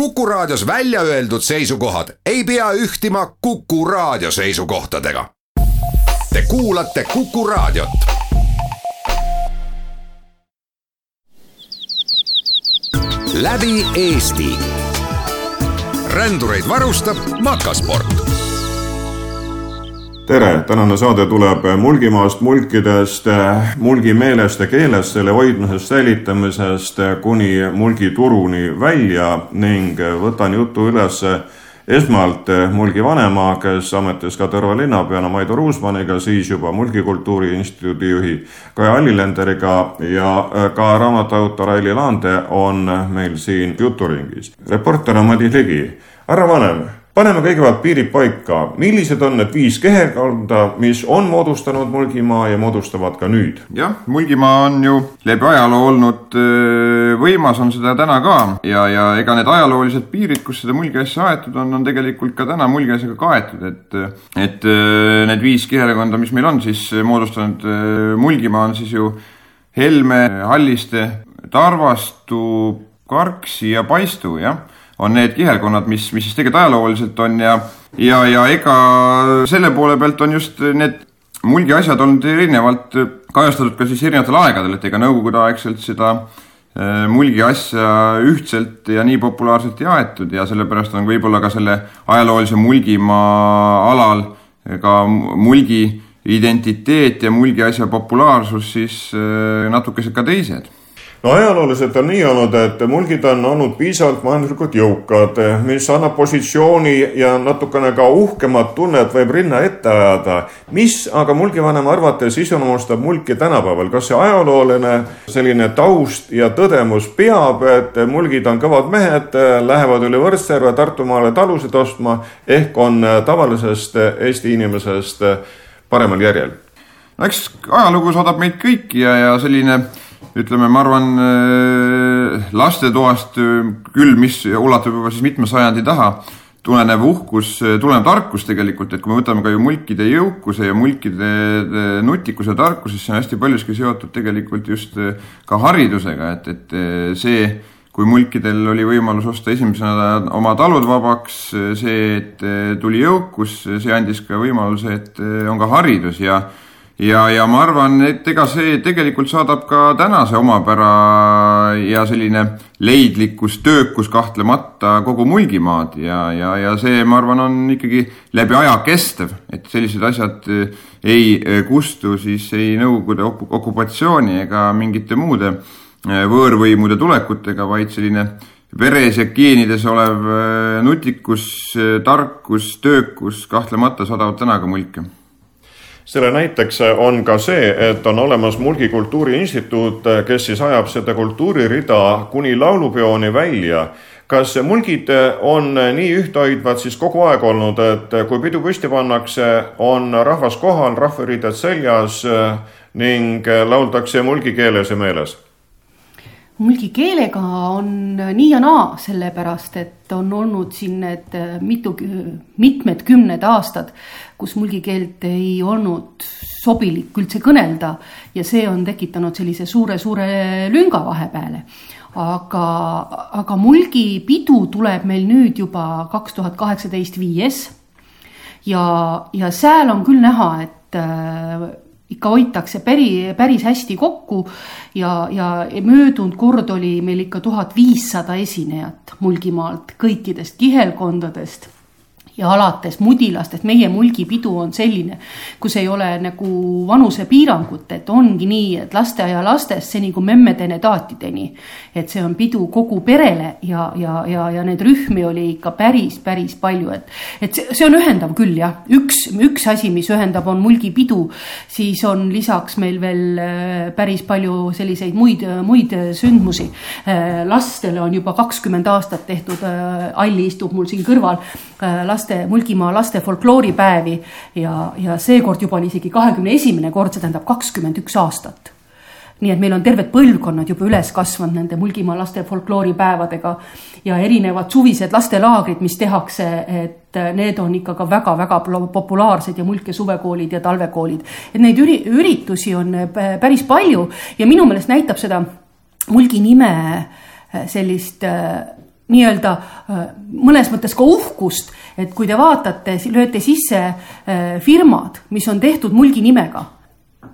Kuku Raadios välja öeldud seisukohad ei pea ühtima Kuku Raadio seisukohtadega. Te kuulate Kuku Raadiot. läbi Eesti. rändureid varustab Makasport tere, tänane saade tuleb Mulgimaast, mulkidest, mulgimeelest ja keelest, selle hoidmisest, säilitamisest kuni mulgituruni välja ning võtan jutu üles esmalt Mulgi vanema, kes ametis ka Tõrva linnapeana Maido Ruusmanniga, siis juba Mulgikultuuri Instituudi juhi Kaja Allilenderiga ja ka raamatuautor Aili Laande on meil siin juturingis. reporter on Madis Ligi. härra vanem paneme kõigepealt piirid paika, millised on need viis keherkonda, mis on moodustanud Mulgimaa ja moodustavad ka nüüd? jah, Mulgimaa on ju läbi ajaloo olnud võimas, on seda täna ka. Ja, ja ega need ajaloolised piirid, kus seda mulgiasja aetud on, on tegelikult ka täna mulgiasjaga kaetud, et et need viis kihelkonda, mis meil on siis moodustanud Mulgimaa, on siis ju Helme, Halliste, Tarvastu, Karksi ja Paistu, jah on need kihelkonnad, mis, mis siis tegelikult ajalooliselt on ja, ja, ja ega selle poole pealt on just need mulgi asjad olnud erinevalt kajastatud ka siis erinevatel aegadel, et ega nõukogudeaegselt seda äh, mulgi asja ühtselt ja nii populaarselt ei aetud ja sellepärast on võib-olla ka selle ajaloolise Mulgimaa alal ka mulgi identiteet ja mulgi asja populaarsus siis äh, natukesed ka teised no ajalooliselt on nii olnud, et mulgid on olnud piisavalt majanduslikult jõukad, mis annab positsiooni ja natukene ka uhkemat tunnet võib rinna ette ajada. mis aga mulgivanema arvates iseloomustab mulki tänapäeval, kas see ajalooline selline taust ja tõdemus peab, et mulgid on kõvad mehed, lähevad üle Võrtsjärve Tartumaale talusid ostma ehk on tavalisest Eesti inimesest paremal järjel? no eks ajalugu saadab meid kõiki ja, ja selline ütleme, ma arvan, äh, lastetoast äh, küll, mis ulatub juba siis mitme sajandi taha, tulenev uhkus, äh, tulenev tarkus tegelikult, et kui me võtame ka ju mulkide jõukuse ja mulkide nutikuse tarkuse, siis see on hästi paljuski seotud tegelikult just ka haridusega, et, et see, kui mulkidel oli võimalus osta esimesena oma talud vabaks, see, et tuli jõukus, see andis ka võimaluse, et on ka haridus ja ja, ja ma arvan, et ega see tegelikult saadab ka tänase omapära ja selline leidlikkus, töökus kahtlemata kogu Mulgimaad ja, ja, ja see, ma arvan, on ikkagi läbi aja kestev, et sellised asjad eh, ei eh, kustu siis ei Nõukogude okupatsiooni ega mingite muude eh, võõrvõimude tulekutega, vaid selline veres ja geenides olev nutikus, tarkus, töökus kahtlemata saadavad täna ka mulke selle näiteks on ka see, et on olemas Mulgi Kultuuriinstituut, kes siis ajab seda kultuuririda kuni laulupeoni välja. kas mulgid on nii ühtehoidvad siis kogu aeg olnud, et kui pidu püsti pannakse, on rahvas kohal, rahvariided seljas ning lauldakse mulgi keeles ja meeles? Mulgi keelega on nii ja naa, sellepärast et on olnud siin need mitu, mitmed kümned aastad, kus mulgi keelt ei olnud sobilik üldse kõnelda ja see on tekitanud sellise suure-suure lünga vahepeale. aga, aga mulgi pidu tuleb meil nüüd juba kaks tuhat kaheksateist viies ja, ja seal on küll näha, et ikka hoitakse päri, päris hästi kokku ja, ja möödunud kord oli meil ikka tuhat viissada esinejat Mulgimaalt kõikidest kihelkondadest ja alates mudilastest, meie mulgipidu on selline, kus ei ole nagu vanusepiirangut, et ongi nii, et lasteaialastest seni kui memmedeni taatideni. et see on pidu kogu perele ja, ja, ja, ja neid rühmi oli ikka päris, päris palju, et, et see, see on ühendav küll jah, üks, üks asi, mis ühendab, on mulgipidu, siis on lisaks meil veel äh, päris palju selliseid muid, muid sündmusi. Äh, lastele on juba kakskümmend aastat tehtud, äh, Alli istub mul siin kõrval, last laste, Mulgimaa laste folklooripäevi ja, ja seekord juba on isegi kahekümne esimene kord, see tähendab kakskümmend üks aastat nii et meil on terved põlvkonnad juba üles kasvanud nende Mulgimaa laste folklooripäevadega ja erinevad suvised lastelaagrid, mis tehakse, et need on ikka ka väga-väga populaarsed ja mulk- ja suvekoolid ja talvekoolid. et neid üri-, üritusi on päris palju ja minu meelest näitab seda mulgi nime sellist nii-öelda mõnes mõttes ka uhkust, et kui te vaatate, lööte sisse firmad, mis on tehtud mulgi nimega.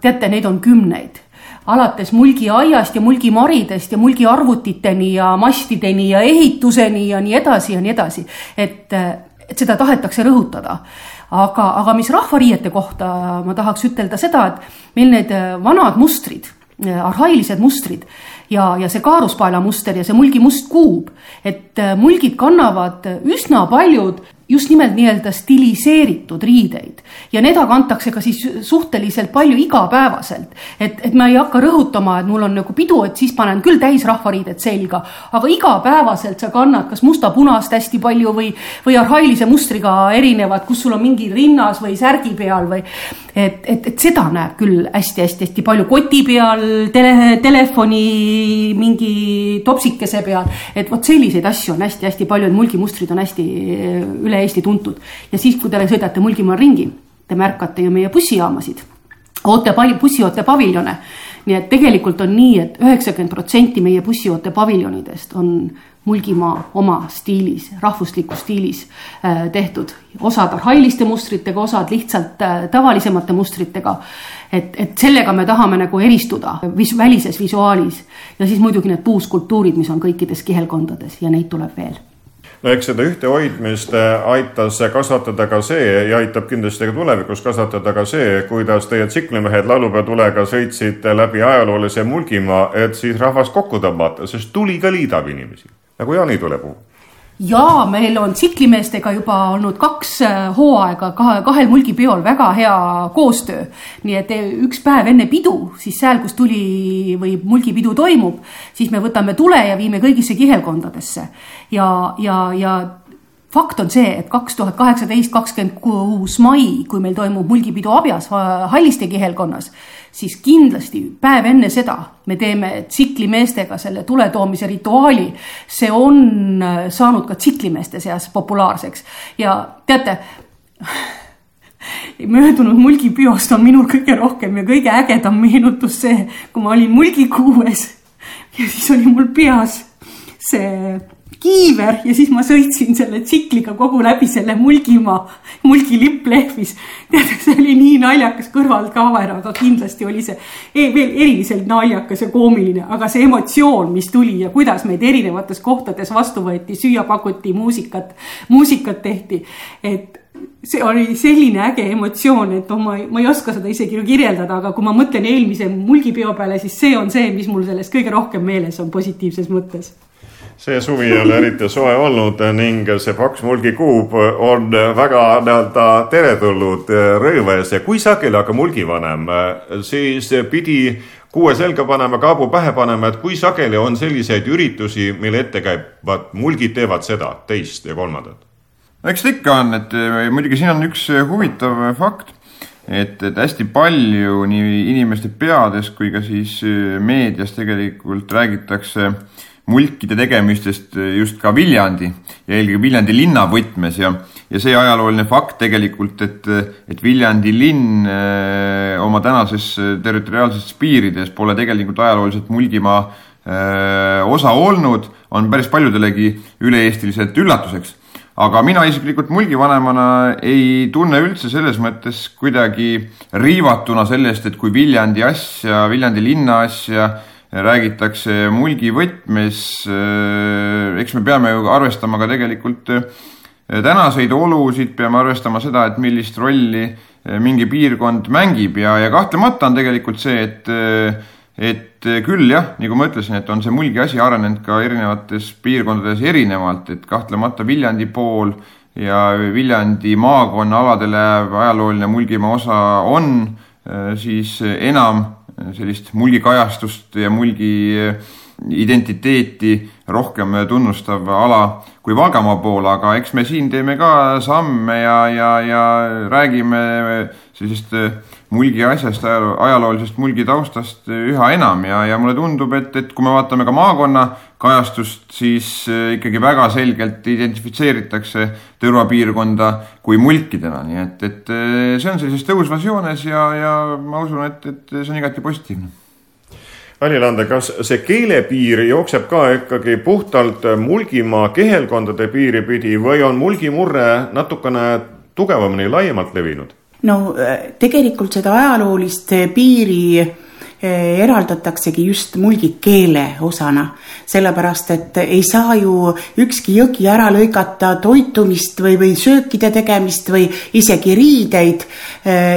teate, neid on kümneid alates mulgiaiast ja mulgimaridest ja mulgiarvutiteni ja mastideni ja ehituseni ja nii edasi ja nii edasi. et, et seda tahetakse rõhutada. aga, aga mis rahvariiete kohta ma tahaks ütelda seda, et meil need vanad mustrid, arhailised mustrid ja, ja see kaaruspaela muster ja see mulgi must kuub, et mulgid kannavad üsna paljud just nimelt nii-öelda stiliseeritud riideid. Ja neid kantakse ka siis suhteliselt palju igapäevaselt. et, et ma ei hakka rõhutama, et mul on nagu pidu, et siis panen küll täisrahvariided selga, aga igapäevaselt sa kannad kas musta-punast hästi palju või, või arhailise mustriga erinevad, kus sul on mingi rinnas või särgi peal või et, et, et seda näeb küll hästi-hästi-hästi palju. Koti peal, tele, telefoni mingi topsikese peal, et vot selliseid asju on hästi-hästi palju, et mulgimustrid on hästi üle Eesti tuntud. ja siis, kui te sõidate Mulgimaal ringi, te märkate ju meie bussijaamasid, oote bussioote paviljone. nii et tegelikult on nii et, et üheksakümmend protsenti meie bussioote paviljonidest on Mulgimaa oma stiilis, rahvuslikus stiilis äh, tehtud. osad arhailiste mustritega, osad lihtsalt äh, tavalisemate mustritega. et, et sellega me tahame nagu eristuda vis, välises visuaalis ja siis muidugi need puuskultuurid, mis on kõikides kihelkondades ja neid tuleb veel no eks seda ühtehoidmist äh, aitas kasvatada ka see ja aitab kindlasti ka tulevikus kasvatada ka see, kuidas teie tsiklimehed laulupeotulega sõitsid läbi ajaloolise Mulgimaa, et siis rahvast kokku tõmmata, sest tuli ka liidab inimesi, nagu jaanitule puhul ja meil on tsiklimeestega juba olnud kaks äh, hooaega kahe, kahel mulgipeol väga hea koostöö. nii et äh, üks päev enne pidu, siis seal, kus tuli või mulgipidu toimub, siis me võtame tule ja viime kõigisse kihelkondadesse ja, ja, ja fakt on see, et kaks tuhat kaheksateist, kakskümmend kuus mai, kui meil toimub mulgipidu Abjas Halliste kihelkonnas, siis kindlasti päev enne seda me teeme tsiklimeestega selle tule toomise rituaali. see on äh, saanud ka tsiklimeeste seas populaarseks ja teate möödunud mulgipeost on minul kõige rohkem ja kõige ägedam meenutus see, kui ma olin mulgikuues ja siis oli mul peas see kiiver ja siis ma sõitsin selle tsikliga kogu läbi selle Mulgimaa, Mulgi lipp lehvis. tead, see oli nii naljakas kõrvalt ka veel, aga kindlasti oli see e veel eriliselt naljakas ja koomiline, aga see emotsioon, mis tuli ja kuidas meid erinevates kohtades vastu võeti, süüa pakuti, muusikat, muusikat tehti, et see oli selline äge emotsioon, et oh, ma, ma ei oska seda isegi kirjeldada, aga kui ma mõtlen eelmise mulgipeo peale, siis see on see, mis mul sellest kõige rohkem meeles on positiivses mõttes see suvi ei ole eriti soe olnud ning see paks mulgikuub on väga nii-öelda teretulnud rõives ja kui sageli aga mulgivanem siis pidi kuue selga panema, kaabu pähe panema, et kui sageli on selliseid üritusi, mille ette käivad mulgid teevad seda, teist ja kolmandat? eks ta ikka on, et muidugi siin on üks huvitav fakt, et, et hästi palju nii inimeste peades kui ka siis meedias tegelikult räägitakse äh, mulkide tegemistest eh, just ka Viljandi ja eelkõige Viljandi linna võtmes ja, ja see ajalooline fakt tegelikult, et, et Viljandi linn öö, eh, oma tänases eh, territoriaalses piirides pole tegelikult ajalooliselt Mulgimaa öö, osa olnud, on päris paljudelegi üle-eestiliselt üllatuseks. aga mina isiklikult mulgivanemana ei tunne üldse selles mõttes kuidagi riivatuna sellest, et kui Viljandi asja, Viljandi linna asja räägitakse mulgi võtmes, äh, eks me peame ju arvestama ka tegelikult äh, tänaseid olusid, peame arvestama seda, et millist rolli äh, mingi piirkond mängib ja, ja kahtlemata on tegelikult see, et et küll jah, nagu ma ütlesin, et on see mulgi asi arenenud ka erinevates piirkondades erinevalt, et kahtlemata Viljandi pool ja Viljandi maakonna aladele ajalooline Mulgimaa osa on siis enam sellist mulgikajastust ja mulgi identiteeti rohkem tunnustav ala kui Valgamaa pool, aga eks me siin teeme ka samme ja, ja, ja räägime sellisest mulgi asjast, ajaloolisest mulgi taustast üha enam ja, ja mulle tundub, et, et kui me vaatame ka maakonna kajastust, siis äh, ikkagi väga selgelt identifitseeritakse Tõrva piirkonda kui mulkidena, nii et, et äh, see on sellises tõusvas joones ja, ja ma usun, et, et see on igati positiivne Alilande, kas see keelepiir jookseb ka ikkagi puhtalt Mulgimaa kehelkondade piiri pidi või on mulgimurre natukene tugevamini, laiemalt levinud? No tegelikult seda ajaloolist piiri Eh, eraldataksegi just mulgikeele osana, sellepärast et ei saa ju ükski jõgi ära lõigata toitumist või, või söökide tegemist või isegi riideid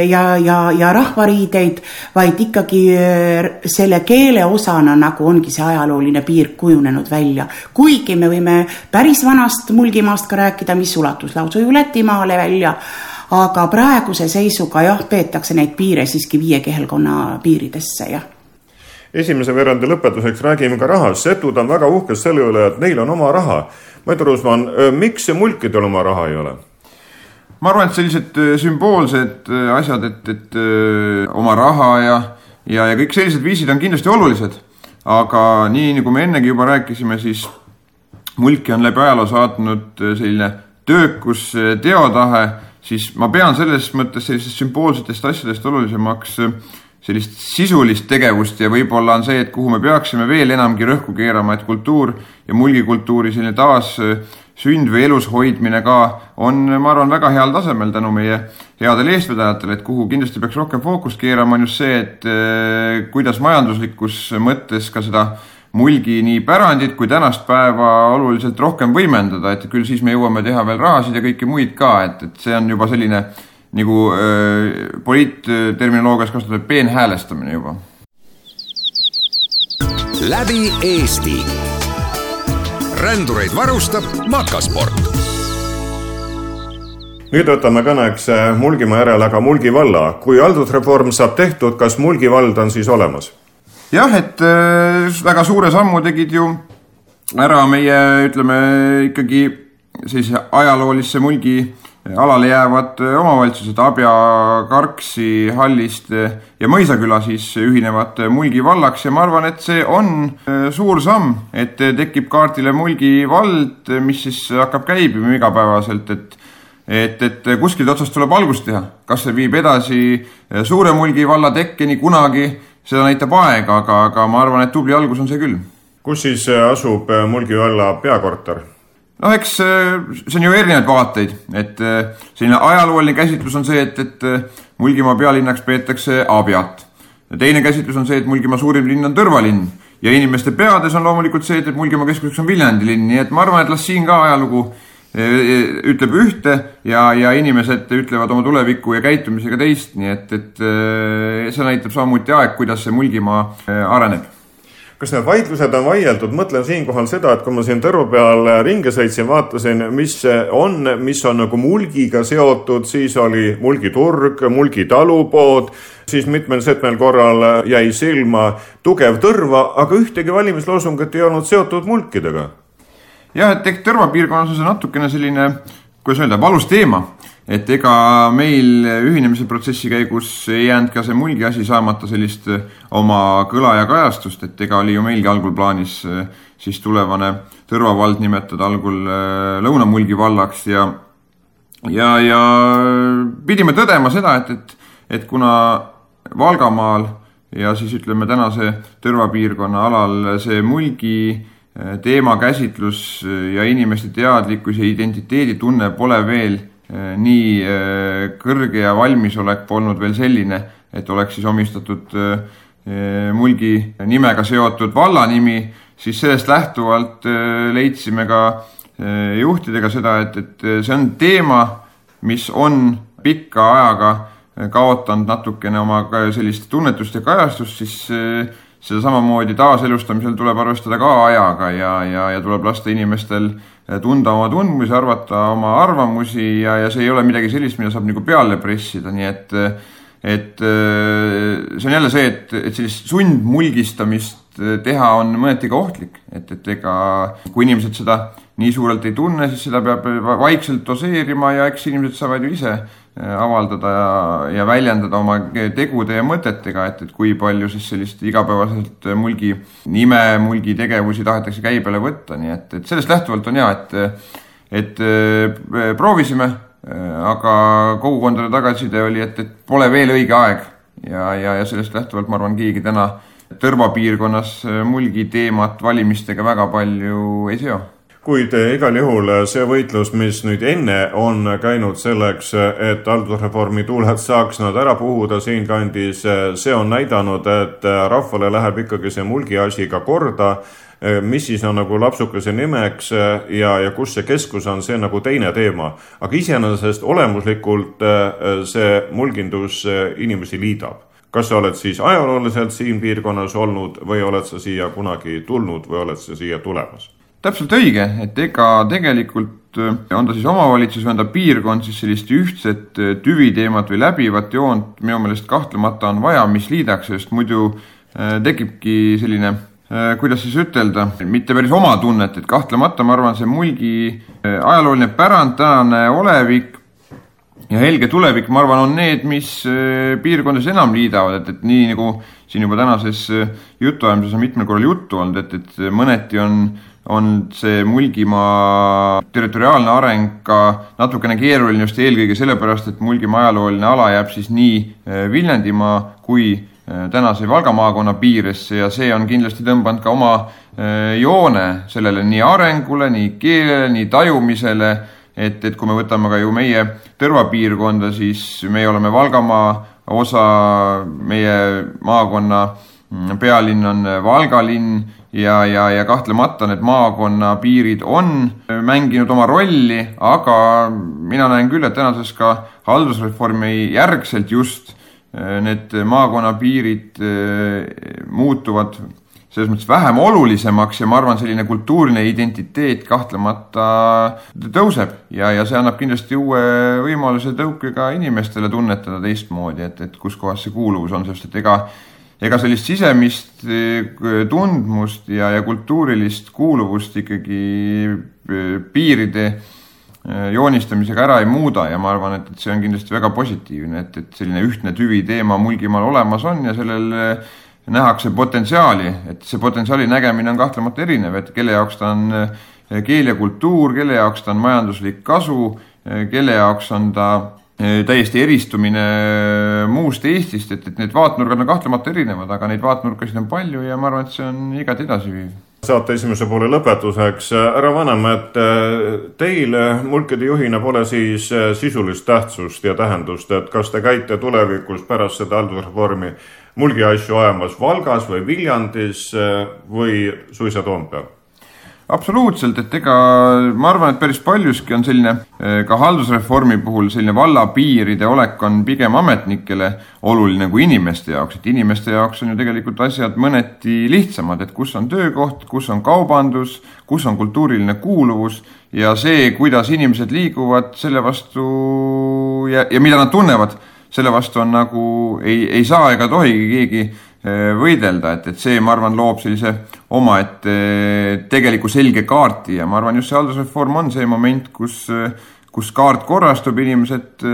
ja, ja, ja rahvariideid, vaid ikkagi selle keele osana, nagu ongi see ajalooline piir kujunenud välja. kuigi me võime päris vanast Mulgimaast ka rääkida, mis ulatus lausa ju Lätimaale välja aga praeguse seisuga jah, peetakse neid piire siiski viie kehelkonna piiridesse, jah esimese veerandi lõpetuseks räägime ka rahast. setud on väga uhked selle üle, et neil on oma raha. Mait Ruusmann, miks mulkidel oma raha ei ole? ma arvan, et sellised sümboolsed asjad, et, et oma raha ja, ja, ja kõik sellised viisid on kindlasti olulised. aga nii, nagu me ennegi juba rääkisime, siis mulki on läbi ajaloo saatnud selline töökus, teotahe siis ma pean selles mõttes sellistest sümboolsetest asjadest olulisemaks äh, sellist sisulist tegevust ja võib-olla on see, et kuhu me peaksime veel enamgi rõhku keerama, et kultuur ja mulgikultuuri selline taas äh, või elus hoidmine ka on, ma arvan, väga heal tasemel tänu meie headele eestvedajatele, et kuhu kindlasti peaks rohkem fookust keerama, on just see, et äh, kuidas majanduslikus mõttes ka seda mulgi nii pärandit kui tänast päeva oluliselt rohkem võimendada, et küll siis me jõuame teha veel rahasid ja kõike muid ka, et, et see on juba selline nagu äh, poliitterminoloogias kasutatud peenhäälestamine juba. läbi Eesti. rändureid varustab Makasport nüüd võtame kõneks Mulgimaa järel aga Mulgi valla. kui haldusreform saab tehtud, kas Mulgi vald on siis olemas? Jah, et äh, väga suure sammu tegid ju ära meie, ütleme ikkagi sellise ajaloolisse mulgi alale jäävad äh, omavalitsused Abja, Karksi, Halliste ja Mõisaküla siis ühinevad Mulgi vallaks. Ja ma arvan, et see on äh, suur samm, et tekib kaardile Mulgi vald, mis siis hakkab käibima igapäevaselt, et et, et kuskilt otsast tuleb algust teha, kas see viib edasi Suure Mulgi valla tekkeni kunagi seda näitab aeg, aga, aga ma arvan, et tubli algus on see küll. kus siis äh, asub äh, Mulgi valla peakorter? noh, eks äh, see on ju erinevaid vaateid, et selline ajalooline käsitlus on see, et, et Mulgimaa pealinnaks peetakse Abjat. teine käsitlus on see, et Mulgimaa suurim linn on Tõrva linn ja inimeste peades on loomulikult see, et, et Mulgimaa keskuseks on Viljandi linn, nii et ma arvan, et las siin ka ajalugu ütleb ühte ja, ja inimesed ütlevad oma tuleviku ja käitumisega teist, nii et, et see näitab samuti aeg, kuidas see Mulgimaa areneb. Kas need vaidlused on vaieldud, mõtlen siinkohal seda, et kui ma siin Tõru peal ringi sõitsin, vaatasin, mis on, mis on nagu mulgiga seotud, siis oli mulgiturg, Mulgi talupood, siis mitmel-setmel korral jäi silma tugev Tõrva, aga ühtegi valimisloosungit ei olnud seotud mulkidega jah, et ehk Tõrva piirkonnas on see natukene selline, kuidas öelda, valus teema. et ega meil ühinemise protsessi käigus ei jäänud ka see mulgi asi saamata sellist eh, oma kõla ja kajastust, et ega oli ju meilgi algul plaanis eh, siis tulevane Tõrva vald nimetada algul eh, Lõuna-Mulgi vallaks ja ja, ja pidime tõdema seda, et, et, et kuna Valgamaal ja siis ütleme tänase Tõrva piirkonna alal see mulgi teemakäsitlus ja inimeste teadlikkus ja identiteeditunne pole veel eh, nii eh, kõrge ja valmisolek polnud veel selline, et oleks siis omistatud eh, mulgi nimega seotud valla nimi, siis sellest lähtuvalt leidsime ka juhtidega seda, et, et see on teema, mis on pika ajaga kaotanud natukene oma sellist tunnetust ja kajastust, siis seda samamoodi taaselustamisel tuleb arvestada ka ajaga ja, ja, ja tuleb lasta inimestel eh, tunda oma tundmusi, arvata oma arvamusi ja, ja see ei ole midagi sellist, mida saab nagu peale pressida, nii et et eh, see on jälle see, et, et sellist sundmulgistamist eh, teha on mõneti ka ohtlik, et, et ega kui inimesed seda nii suurelt ei tunne, siis seda peab vaikselt doseerima ja eks inimesed saavad ju ise avaldada ja, ja väljendada oma tegude ja mõtetega, et, et kui palju siis sellist igapäevaselt mulgi nime, mulgi tegevusi tahetakse käibele võtta, nii et, et sellest lähtuvalt on hea, et, et äh, proovisime, äh, aga kogukondade tagasiside oli, et, et pole veel õige aeg. Ja, ja, ja sellest lähtuvalt ma arvan, keegi täna Tõrva piirkonnas Mulgi teemat valimistega väga palju ei seo kuid igal juhul see võitlus, mis nüüd enne on käinud selleks, et haldusreformi tuuled saaks nad ära puhuda siinkandis, see on näidanud, et rahvale läheb ikkagi see mulgi asi ka korda mis siis on nagu lapsukese nimeks ja, ja kus see keskus on, see on nagu teine teema. aga iseenesest olemuslikult see mulgindus inimesi liidab. kas sa oled siis ajalooliselt siin piirkonnas olnud või oled sa siia kunagi tulnud või oled sa siia tulemas? Täpselt õige, et ega tegelikult äh, on ta siis omavalitsus või on ta piirkond, siis sellist ühtset äh, tüviteemat või läbivat joont minu meelest kahtlemata on vaja, mis liidaks, sest muidu äh, tekibki selline kuidas siis ütelda, mitte päris oma tunnet, et kahtlemata ma arvan, see Mulgi ajalooline pärand, tänane olevik ja helge tulevik, ma arvan, on need, mis piirkondades enam liidavad, et, et nii nagu siin juba tänases jutuajamises on mitmel korral juttu olnud, et, et mõneti on on see Mulgimaa territoriaalne areng ka natukene keeruline just eelkõige sellepärast, et Mulgimaa ajalooline ala jääb siis nii eh, Viljandimaa kui eh, tänase Valga maakonna piiresse ja see on kindlasti tõmbanud ka oma eh, joone sellele nii arengule, nii keelele, nii tajumisele, et, et kui me võtame ka ju meie Tõrva piirkonda, siis meie oleme Valgamaa osa, meie maakonna mm, pealinn on Valga linn ja, ja, ja kahtlemata need maakonna piirid on mänginud oma rolli, aga mina näen küll, et tänases ka haldusreformi järgselt just eh, need maakonnapiirid eh, muutuvad selles mõttes vähem olulisemaks ja ma arvan, selline kultuuriline identiteet kahtlemata tõuseb ja, ja see annab kindlasti uue võimaluse tõuke ka inimestele tunnetada teistmoodi, et, et kus kohas see kuuluvus on, sest et ega ega sellist sisemist eh, tundmust ja, ja kultuurilist kuuluvust ikkagi eh, piiride eh, joonistamisega ära ei muuda. Ja ma arvan, et, et see on kindlasti väga positiivne, et, et selline ühtne tüviteema Mulgimaal olemas on ja sellel nähakse potentsiaali, et see potentsiaali nägemine on kahtlemata erinev, et kelle jaoks ta on keel ja kultuur, kelle jaoks ta on majanduslik kasu, kelle jaoks on ta täiesti eristumine äh, muust Eestist, et, et need vaatenurgad on kahtlemata erinevad, aga neid vaatenurkasid on palju ja ma arvan, et see on igati edasiviiv. saate esimese poole lõpetuseks, härra Vanemäe, et teil mulkide juhina pole siis sisulist tähtsust ja tähendust, et kas te käite tulevikus pärast seda haldusreformi mulgi asju ajamas Valgas või Viljandis või suisa Toompeal? Absoluutselt, et ega ma arvan, et päris paljuski on selline eh, ka haldusreformi puhul selline vallapiiride olek on pigem ametnikele oluline kui inimeste jaoks, et inimeste jaoks on ju tegelikult asjad mõneti lihtsamad, et kus on töökoht, kus on kaubandus, kus on kultuuriline kuuluvus ja see, kuidas inimesed liiguvad selle vastu ja, ja mida nad tunnevad, selle vastu on nagu ei, ei saa ega tohigi keegi võidelda, et, et see, ma arvan, loob sellise omaette tegeliku selge kaarti ja ma arvan, just see haldusreform on see moment, kus, kus kaart korrastub, inimesed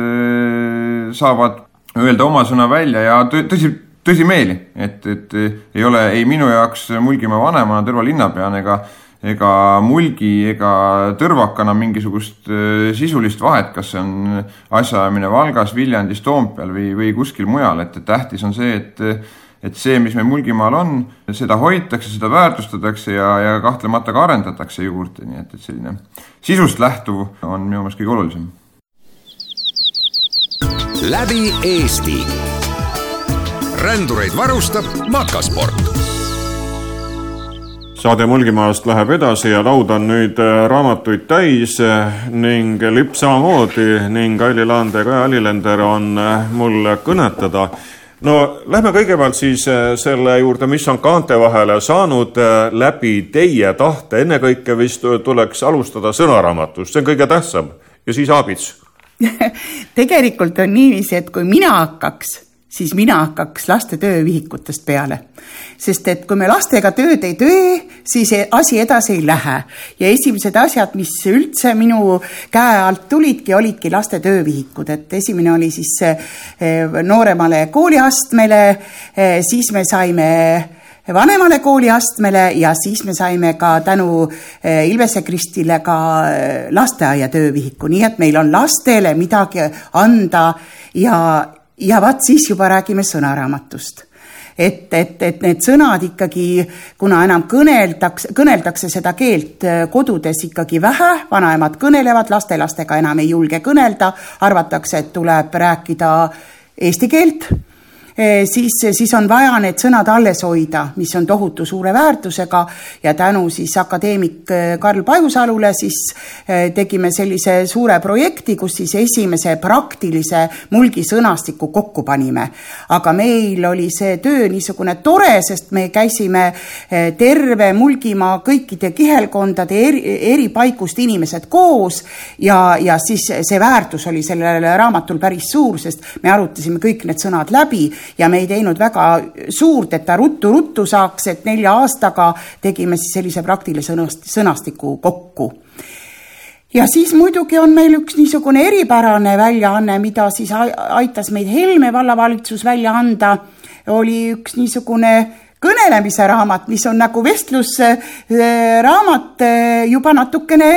saavad öelda oma sõna välja ja tõsi, tõsimeeli, et, et ei ole ei minu jaoks Mulgimaa vanemana, Tõrva linnapeana ega ega Mulgi ega Tõrvakana mingisugust sisulist vahet, kas see on asjaajamine Valgas, Viljandis, Toompeal või, või kuskil mujal, et tähtis on see, et et see, mis meil Mulgimaal on, seda hoitakse, seda väärtustatakse ja, ja kahtlemata ka arendatakse juurde, nii et, et selline sisust lähtuv on minu meelest kõige olulisem. läbi Eesti. rändureid varustab Makasport saade Mulgimaast läheb edasi ja laud on nüüd äh, raamatuid täis äh, ning lipp samamoodi ning Aili Laand ja Kaja Alilender on äh, mul kõnetada no lähme kõigepealt siis äh, selle juurde, mis on kaante vahele saanud äh, läbi teie tahte, ennekõike vist tuleks alustada sõnaraamatust, see on kõige tähtsam. Ja siis aabits. Tegelikult on niiviisi, et kui mina hakkaks siis mina hakkaks laste töövihikutest peale. sest et kui me lastega tööd ei tee, siis e-, asi edasi ei lähe. ja esimesed asjad, mis üldse minu käe alt tulidki, olidki laste töövihikud, et esimene oli siis e, nooremale kooliastmele, e, siis me saime vanemale kooliastmele ja siis me saime ka tänu Ilvese Kristile ka lasteaia töövihiku, nii et meil on lastele midagi anda ja ja vaat siis juba räägime sõnaraamatust. et, et, et need sõnad ikkagi, kuna enam kõneldakse, kõneldakse seda keelt äh, kodudes ikkagi vähe, vanaemad kõnelevad, lastelastega enam ei julge kõnelda, arvatakse, et tuleb rääkida eesti keelt siis, siis on vaja need sõnad alles hoida, mis on tohutu suure väärtusega. Ja tänu siis akadeemik eh, Karl Pajusalule siis eh, tegime sellise suure projekti, kus siis esimese praktilise mulgi sõnastiku kokku panime. aga meil oli see töö niisugune tore, sest me käisime terve Mulgimaa kõikide kihelkondade eri, eri paikust inimesed koos. Ja, ja siis see väärtus oli sellel raamatul päris suur, sest me arutasime kõik need sõnad läbi ja me ei teinud väga suurt, et ta ruttu-ruttu saaks, et nelja aastaga tegime siis sellise praktilise sõnastiku kokku. Ja siis muidugi on meil üks niisugune eripärane väljaanne, mida siis aitas meid Helme vallavalitsus välja anda, oli üks niisugune kõnelemise raamat, mis on nagu vestlusraamat äh, juba natukene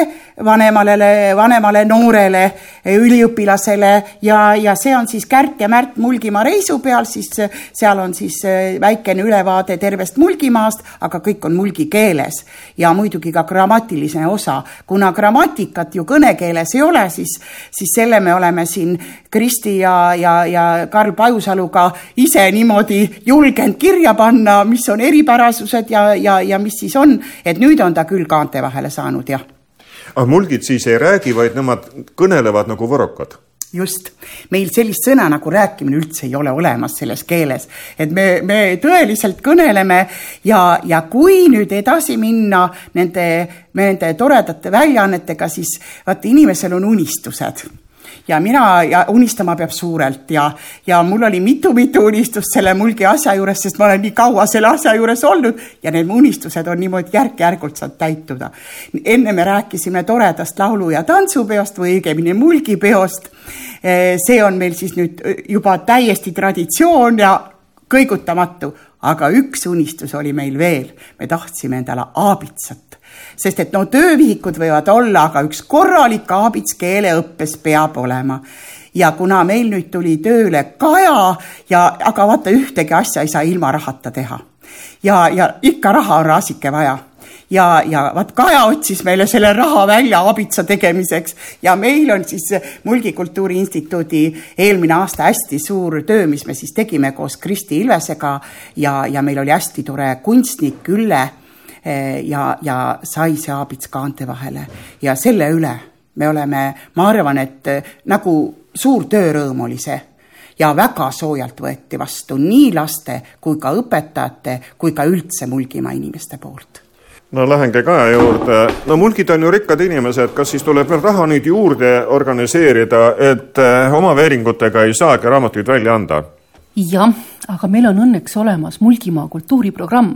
vanemale, vanemale noorele üliõpilasele ja, ja see on siis Kärt ja Märt Mulgimaa reisu peal, siis seal on siis äh, väikene ülevaade tervest Mulgimaast, aga kõik on mulgi keeles ja muidugi ka grammatiline osa. kuna grammatikat ju kõnekeeles ei ole, siis, siis selle me oleme siin Kristi ja, ja, ja Karl Pajusaluga ise niimoodi julgenud kirja panna mis on eripärasused ja, ja, ja mis siis on, et nüüd on ta küll kaante vahele saanud, jah. Aga mulgid siis ei räägi, vaid nemad kõnelevad nagu võrokad just, meil sellist sõna nagu rääkimine üldse ei ole olemas selles keeles, et me, me tõeliselt kõneleme ja, ja kui nüüd edasi minna nende, nende toredate väljaannetega, siis vaata, inimesel on unistused ja mina ja unistama peab suurelt. Ja, ja mul oli mitu-mitu unistust selle mulgi asja juures, sest ma olen nii kaua selle asja juures olnud. Ja need unistused on niimoodi järk-järgult saanud täituda. enne me rääkisime toredast laulu- ja tantsupeost või õigemini mulgipeost. see on meil siis nüüd juba täiesti traditsioon ja kõigutamatu, aga üks unistus oli meil veel, me tahtsime endale aabitsat sest et no töövihikud võivad olla, aga üks korralik aabits keeleõppes peab olema. Ja kuna meil nüüd tuli tööle Kaja ja, aga vaata, ühtegi asja ei saa ilma rahata teha. ja, ja ikka raha on raasike vaja. Ja, ja vaat Kaja otsis meile selle raha välja abitsa tegemiseks. Ja meil on siis Mulgikultuuri Instituudi eelmine aasta hästi suur töö, mis me siis tegime koos Kristi Ilvesega. Ja, ja meil oli hästi tore kunstnik Ülle ja, ja sai see aabits kaante vahele. Ja selle üle me oleme, ma arvan, et eh, nagu suur töörõõm oli see. Ja väga soojalt võeti vastu nii laste kui ka õpetajate kui ka üldse Mulgimaa inimeste poolt. No lähengi Kaja juurde, no mulgid on ju rikkad inimesed, kas siis tuleb veel raha nüüd juurde organiseerida, et eh, oma veeringutega ei saagi raamatuid välja anda? Jah, aga meil on õnneks olemas Mulgimaa kultuuriprogramm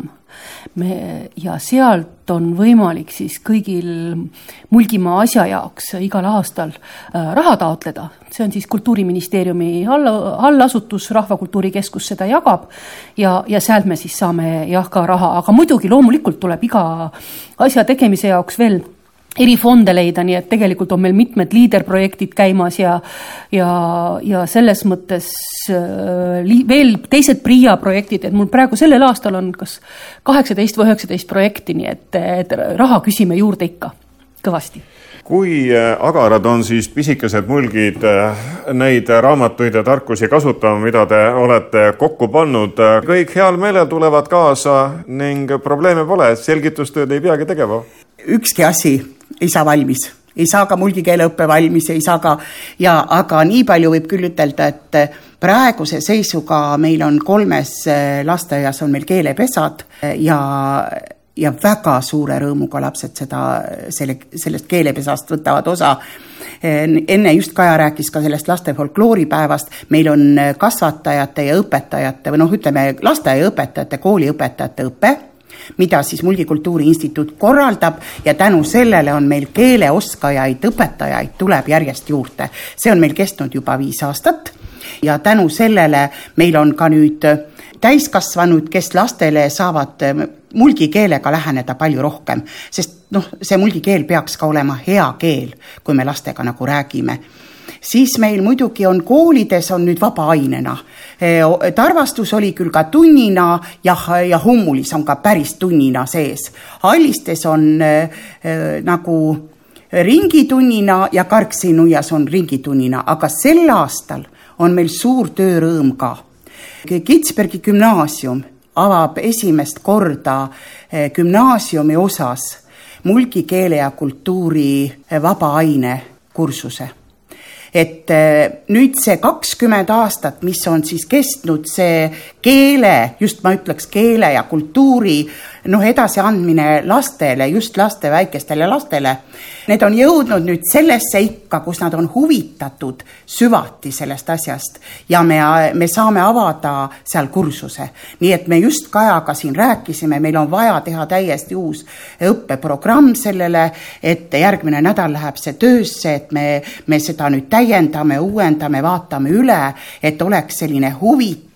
me ja sealt on võimalik siis kõigil Mulgimaa asja jaoks igal aastal äh, raha taotleda. see on siis Kultuuriministeeriumi all, allasutus, Rahvakultuuri Keskus seda jagab ja, ja sealt me siis saame jah ka raha, aga muidugi loomulikult tuleb iga asja tegemise jaoks veel eri fonde leida, nii et tegelikult on meil mitmed liiderprojektid käimas ja ja, ja selles mõttes äh, li, veel teised PRIA projektid, et mul praegu sellel aastal on kas kaheksateist või üheksateist projekti, nii et, et raha küsime juurde ikka kõvasti kui äh, agarad on siis pisikesed mulgid äh, neid raamatuid ja tarkusi kasutama, mida te olete kokku pannud. kõik heal meelel tulevad kaasa ning probleeme pole, selgitustööd ei peagi tegema? Ükski asi ei saa valmis, ei saa ka multikeeleõpe valmis, ei saa ka ja aga nii palju võib küll ütelda, et praeguse seisuga meil on kolmes eh, lasteaias on meil keelepesad eh, ja ja väga suure rõõmuga lapsed seda, selle, sellest keelepesast võtavad osa. Eh, enne just Kaja rääkis ka sellest laste folklooripäevast, meil on kasvatajate ja õpetajate või noh, ütleme lasteaiaõpetajate, kooliõpetajate õpe mida siis Multikultuuri Instituut korraldab ja tänu sellele on meil keeleoskajaid, õpetajaid tuleb järjest juurde. see on meil kestnud juba viis aastat ja tänu sellele meil on ka nüüd täiskasvanud, kes lastele saavad mulgikeelega läheneda palju rohkem, sest noh, see mulgikeel peaks ka olema hea keel, kui me lastega nagu räägime siis meil muidugi on koolides on nüüd vabaainena. tarvastus oli küll ka tunnina jah, ja hummulis on ka päris tunnina sees. hallistes on äh, nagu ringitunnina ja Karksi-Nuias on ringitunnina, aga sel aastal on meil suur töörõõm ka. Kitsbergi gümnaasium avab esimest korda gümnaasiumi osas mulgi keele ja kultuuri vaba aine kursuse et äh, nüüd see kakskümmend aastat, mis on siis kestnud see keele, just ma ütleks keele ja kultuuri noh, edasiandmine lastele, just laste, väikestele lastele, need on jõudnud nüüd sellesse ikka, kus nad on huvitatud süvati sellest asjast ja me, me saame avada seal kursuse. nii et me just Kajaga siin rääkisime, meil on vaja teha täiesti uus õppeprogramm sellele, et järgmine nädal läheb see töösse, et me, me seda nüüd täiendame, uuendame, vaatame üle, et oleks selline huvitav,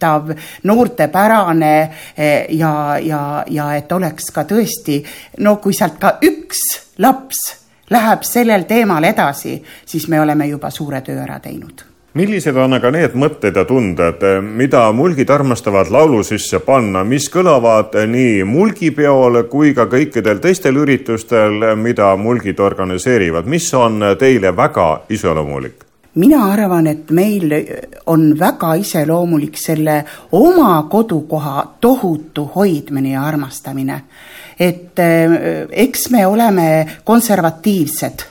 noortepärane eh, ja, ja, ja et oleks ka tõesti, no kui sealt ka üks laps läheb sellel teemal edasi, siis me oleme juba suure töö ära teinud. Millised on aga need mõtted ja tunded, mida mulgid armastavad laulu sisse panna, mis kõlavad nii mulgipeol kui ka kõikidel teistel üritustel, mida mulgid organiseerivad, mis on teile väga iseloomulik? Mina arvan, et meil on väga iseloomulik selle oma kodukoha tohutu hoidmine ja armastamine. et eh, eks me oleme konservatiivsed.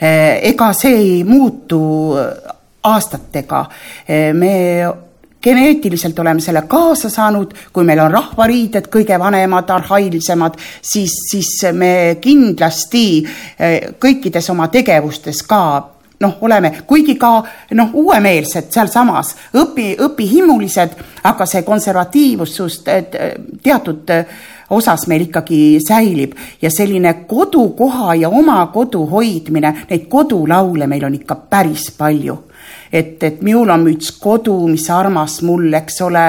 Eh, ega see ei muutu aastatega. Eh, me geneetiliselt oleme selle kaasa saanud, kui meil on rahvariided kõige vanemad, arhailisemad, siis, siis me kindlasti kõikides oma tegevustes ka noh, oleme. Kuigi ka noh, uuemeelsed sealsamas, õpi, õpihimulised, aga see konservatiivsus teatud osas meil ikkagi säilib. Ja selline kodukoha ja oma kodu hoidmine, neid kodulaule meil on ikka päris palju et, et minul on müts kodu, mis armas mul, eks ole,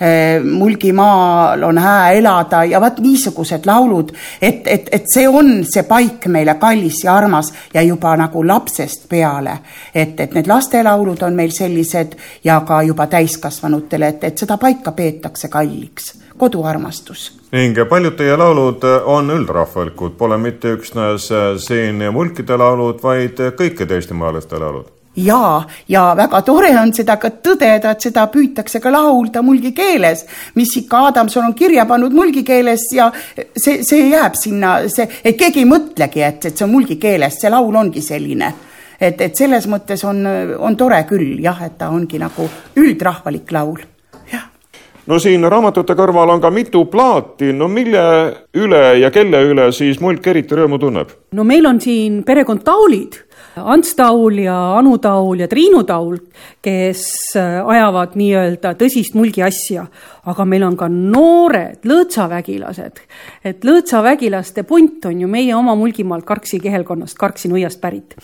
eh, Mulgimaal on hää elada ja vot niisugused laulud, et, et, et see on see paik meile kallis ja armas ja juba nagu lapsest peale. et, et need lastelaulud on meil sellised ja ka juba täiskasvanutele, et, et seda paika peetakse kalliks, koduarmastus ning paljud teie laulud on üldrahvalikud, pole mitte üksnes siin mulkide laulud, vaid kõikide eestimaalaste laulud ja, ja väga tore on seda ka tõdeda, et seda püütakse ka laulda mulgi keeles, mis ikka Adamson on kirja pannud mulgi keeles ja see, see jääb sinna, see, et keegi ei mõtlegi, et, et see on mulgi keeles, see laul ongi selline. et, et selles mõttes on, on tore küll jah, et ta ongi nagu üldrahvalik laul no siin raamatute kõrval on ka mitu plaati, no mille üle ja kelle üle siis mulk eriti rõõmu tunneb? no meil on siin perekond Taulid Ants Taul ja Anu Taul ja Triinu Taul, kes äh, ajavad nii-öelda tõsist mulgiasja, aga meil on ka noored lõõtsavägilased. et lõõtsavägilaste punt on ju meie oma Mulgimaalt Karksi kihelkonnast, Karksi nõiast pärit.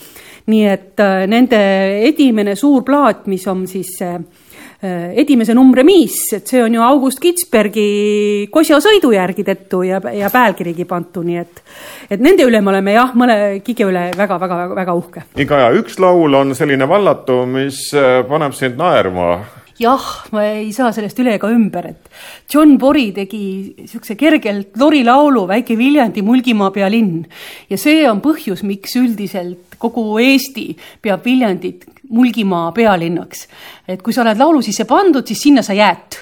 nii et äh, nende esimene suur plaat, mis on siis see Äh, esimese numbri miis, et see on ju August Kitzbergi Kosja sõidu järgi tehtud ja, ja pealkirigi pantu, nii et et nende üle me oleme jah, mõne Kike üle väga-väga-väga uhke. iga ja üks laul on selline vallatu, mis äh, paneb sind naerma jah, ma ei saa sellest üle ega ümber, et John Bori tegi niisuguse kergelt lorilaulu Väike Viljandi Mulgimaa pealinn ja see on põhjus, miks üldiselt kogu Eesti peab Viljandit Mulgimaa pealinnaks. et kui sa oled laulu sisse pandud, siis sinna sa jääd.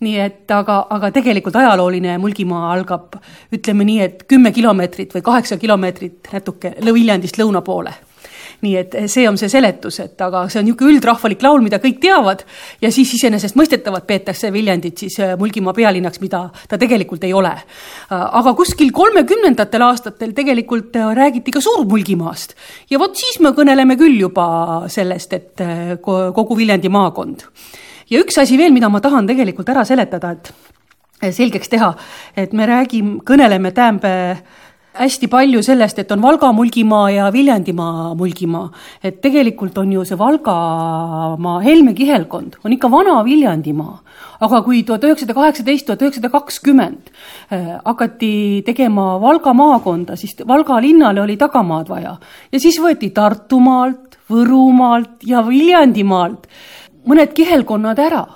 Nii et aga, aga tegelikult ajalooline Mulgimaa algab, ütleme nii, et kümme kilomeetrit või kaheksa kilomeetrit natuke Viljandist lõuna poole nii et see on see seletus, et aga see on niisugune üldrahvalik laul, mida kõik teavad ja siis iseenesestmõistetavalt peetakse Viljandit siis äh, Mulgimaa pealinnaks, mida ta tegelikult ei ole. Äh, aga kuskil kolmekümnendatel aastatel tegelikult äh, räägiti ka Suur-Mulgimaast ja vot siis me kõneleme küll juba sellest, et kogu Viljandi maakond. ja üks asi veel, mida ma tahan tegelikult ära seletada, et selgeks teha, et me räägime, kõneleme, tähendab hästi palju sellest, et on Valga mulgimaa ja Viljandimaa mulgimaa. et tegelikult on ju see Valgamaa Helme kihelkond on ikka vana Viljandimaa. aga kui tuhat üheksasada kaheksateist, tuhat üheksasada kakskümmend äh, hakati tegema Valga maakonda, siis Valga linnale oli tagamaad vaja ja siis võeti Tartumaalt, Võrumaalt ja Viljandimaalt mõned kihelkonnad ära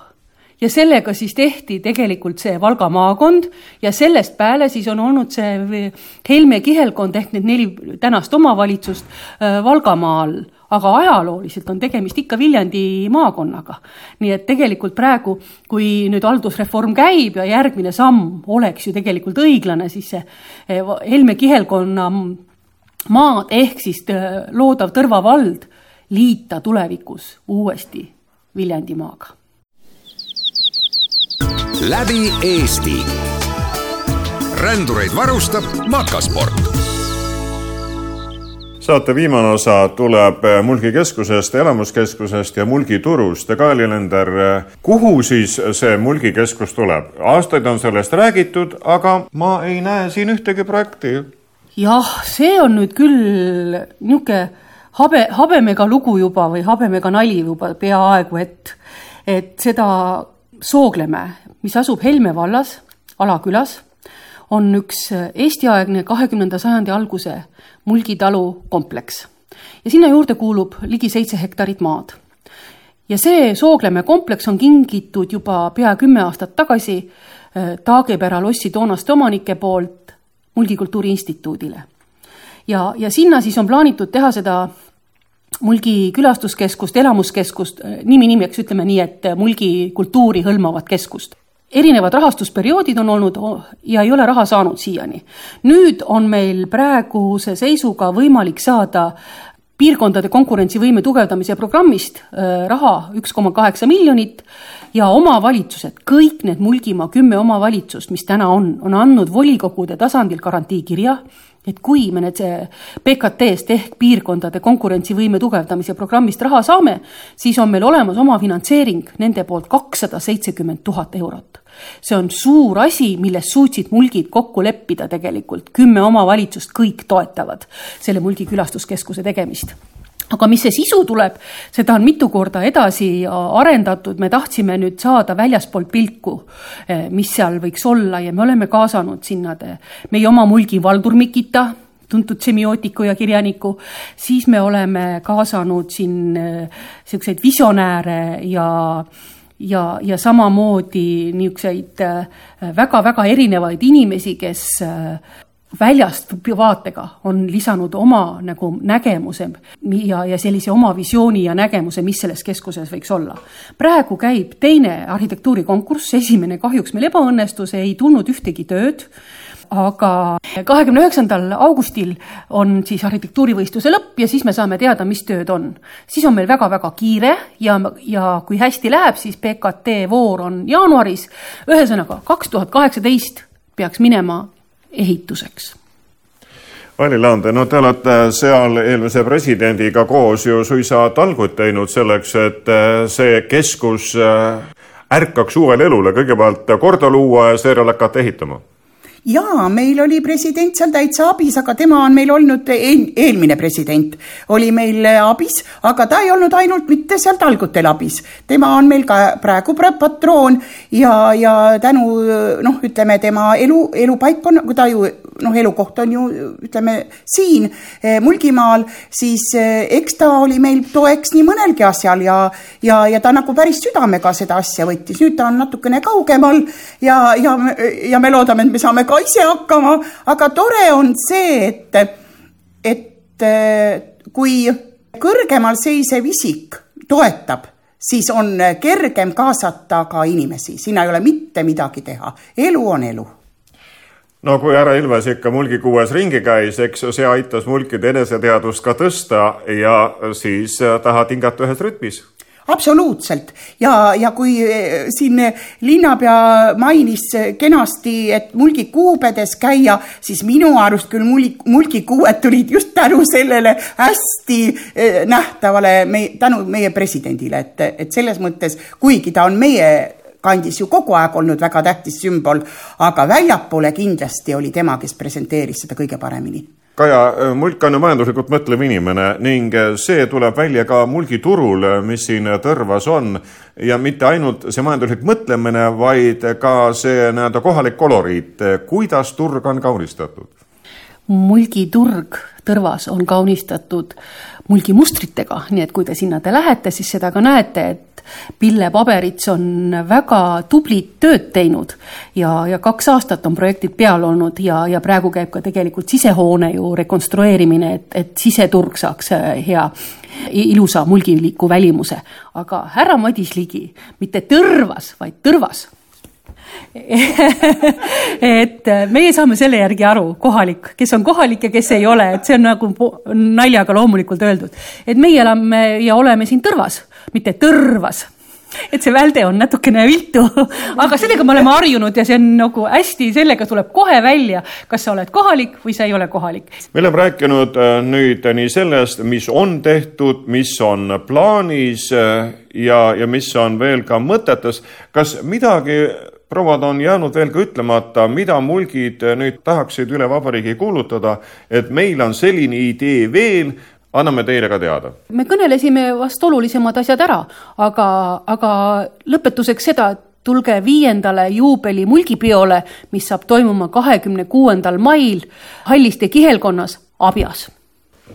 ja sellega siis tehti tegelikult see Valga maakond ja sellest peale siis on olnud see Helme kihelkond ehk need neli tänast omavalitsust äh, Valgamaal, aga ajalooliselt on tegemist ikka Viljandi maakonnaga. nii et tegelikult praegu, kui nüüd haldusreform käib ja järgmine samm oleks ju tegelikult õiglane, siis see äh, Helme kihelkonna maad ehk siis äh, loodav Tõrva vald liita tulevikus uuesti Viljandimaaga läbi Eesti. rändureid varustab Makasport saate viimane osa tuleb Mulgi keskusest, elamuskeskusest ja Mulgi turust. Kaeli Lender, kuhu siis see Mulgi keskus tuleb? aastaid on sellest räägitud, aga ma ei näe siin ühtegi projekti. jah, see on nüüd küll niisugune habe, habemega lugu juba või habemega nali juba peaaegu, et, et seda Sooglemäe, mis asub Helme vallas, Alakülas, on üks Eesti-aegne kahekümnenda sajandi alguse mulgitalu kompleks ja sinna juurde kuulub ligi seitse hektarit maad. ja see Sooglemäe kompleks on kingitud juba pea kümme aastat tagasi äh, Taagepera lossi toonaste omanike poolt Mulgikultuuri Instituudile. ja, ja sinna siis on plaanitud teha seda Mulgi külastuskeskust, elamuskeskust, nimi nimeks ütleme nii, et Mulgi kultuuri hõlmavat keskust. erinevad rahastusperioodid on olnud ja ei ole raha saanud siiani. nüüd on meil praeguse seisuga võimalik saada piirkondade konkurentsivõime tugevdamise programmist äh, raha üks koma kaheksa miljonit ja omavalitsused, kõik need Mulgimaa kümme omavalitsust, mis täna on, on andnud volikogude tasandil garantiikirja et kui me nüüd PKT-st ehk piirkondade konkurentsivõime tugevdamise programmist raha saame, siis on meil olemas omafinantseering nende poolt kakssada seitsekümmend tuhat eurot. see on suur asi, milles suutsid mulgid kokku leppida tegelikult, kümme omavalitsust kõik toetavad selle mulgi külastuskeskuse tegemist aga mis see sisu tuleb, seda on mitu korda edasi arendatud, me tahtsime nüüd saada väljaspoolt pilku, eh, mis seal võiks olla ja me oleme kaasanud sinna meie oma mulgi Valdur Mikita, tuntud semiootiku ja kirjaniku, siis me oleme kaasanud siin niisuguseid eh, visionääre ja ja, ja samamoodi niisuguseid väga-väga eh, erinevaid inimesi, kes väljast vaatega on lisanud oma nagu nägemuse ja, ja sellise oma visiooni ja nägemuse, mis selles keskuses võiks olla. praegu käib teine arhitektuurikonkurss, esimene kahjuks meil ebaõnnestus, ei tulnud ühtegi tööd aga kahekümne üheksandal augustil on siis arhitektuurivõistluse lõpp ja siis me saame teada, mis tööd on. siis on meil väga-väga kiire ja, ja kui hästi läheb, siis PKT voor on jaanuaris. ühesõnaga, kaks tuhat kaheksateist peaks minema ehituseks. Aili Laande, no te olete seal eelmise presidendiga koos ju suisa talgud teinud selleks, et äh, see keskus äh, ärkaks uuele elule, kõigepealt korda luua ja seejärel hakata ehitama jaa, meil oli president seal täitsa abis, aga tema on meil olnud eel,, eelmine president oli meil abis, aga ta ei olnud ainult mitte seal talgutel abis. tema on meil ka praegu patroon ja, ja tänu noh, ütleme tema elu, elupaik on, ta ju noh, elukoht on ju ütleme siin eh, Mulgimaal, siis eh, eks ta oli meil toeks nii mõnelgi asjal ja, ja, ja ta nagu päris südamega seda asja võttis, nüüd ta on natukene kaugemal ja, ja, ja me loodame, et me saame ka ise hakkama, aga tore on see, et, et eh, kui kõrgemal seisev isik toetab, siis on kergem kaasata ka inimesi, siin ei ole mitte midagi teha, elu on elu. No kui härra Ilves ikka mulgikuues ringi käis, eks see aitas mulkide eneseteadvust ka tõsta ja siis tahad hingata ühes rütmis absoluutselt. Ja, ja kui eh, siin linnapea mainis kenasti, et mulgikuubedes käia, siis minu arust küll mulgi, mulgikuued tulid just tänu sellele hästi eh, nähtavale, me, tänu meie presidendile, et, et selles mõttes, kuigi ta on meie kandis ju kogu aeg olnud väga tähtis sümbol, aga väljapoole kindlasti oli tema, kes presenteeris seda kõige paremini Kaja, mulk on majanduslikult mõtlev inimene ning see tuleb välja ka mulgiturul, mis siin Tõrvas on ja mitte ainult see majanduslik mõtlemine, vaid ka see nii-öelda kohalik koloriit. kuidas turg on kaunistatud? mulgiturg Tõrvas on kaunistatud mulgimustritega, nii et kui te sinna te lähete, siis seda ka näete, et Pille Paberits on väga tublit tööd teinud ja, ja kaks aastat on projektid peal olnud ja, ja praegu käib ka tegelikult sisehoone ju rekonstrueerimine, et, et siseturg saaks äh, hea ilusa mulgiliku välimuse. aga härra Madis Ligi, mitte Tõrvas, vaid Tõrvas et äh, meie saame selle järgi aru, kohalik, kes on kohalik ja kes ei ole, et see on nagu naljaga loomulikult öeldud. et meie elame ja oleme siin Tõrvas, mitte Tõrvas et see välde on natukene viltu, aga sellega me oleme harjunud ja see on nagu hästi, sellega tuleb kohe välja, kas sa oled kohalik või sa ei ole kohalik. me oleme rääkinud äh, nüüd nii sellest, mis on tehtud, mis on plaanis äh, ja, ja mis on veel ka mõtetes. kas midagi prouad on jäänud veel ka ütlemata, mida mulgid nüüd tahaksid üle vabariigi kuulutada, et meil on selline idee veel, anname teile ka teada. me kõnelesime vast olulisemad asjad ära, aga, aga lõpetuseks seda, et tulge viiendale juubeli mulgipeole, mis saab toimuma kahekümne kuuendal mail Halliste kihelkonnas Abjas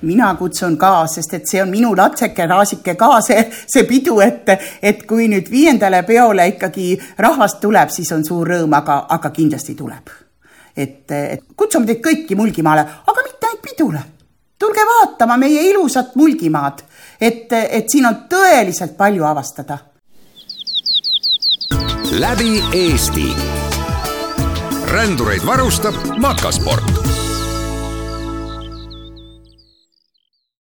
mina kutsun ka, sest et see on minu lapseke raasike ka see, see pidu, et, et kui nüüd viiendale peole ikkagi rahvast tuleb, siis on suur rõõm, aga, aga kindlasti tuleb. et, et kutsume teid kõiki Mulgimaale, aga mitte ainult pidule. tulge vaatama meie ilusat Mulgimaad, et, et siin on tõeliselt palju avastada. läbi Eesti. rändureid varustab Makasport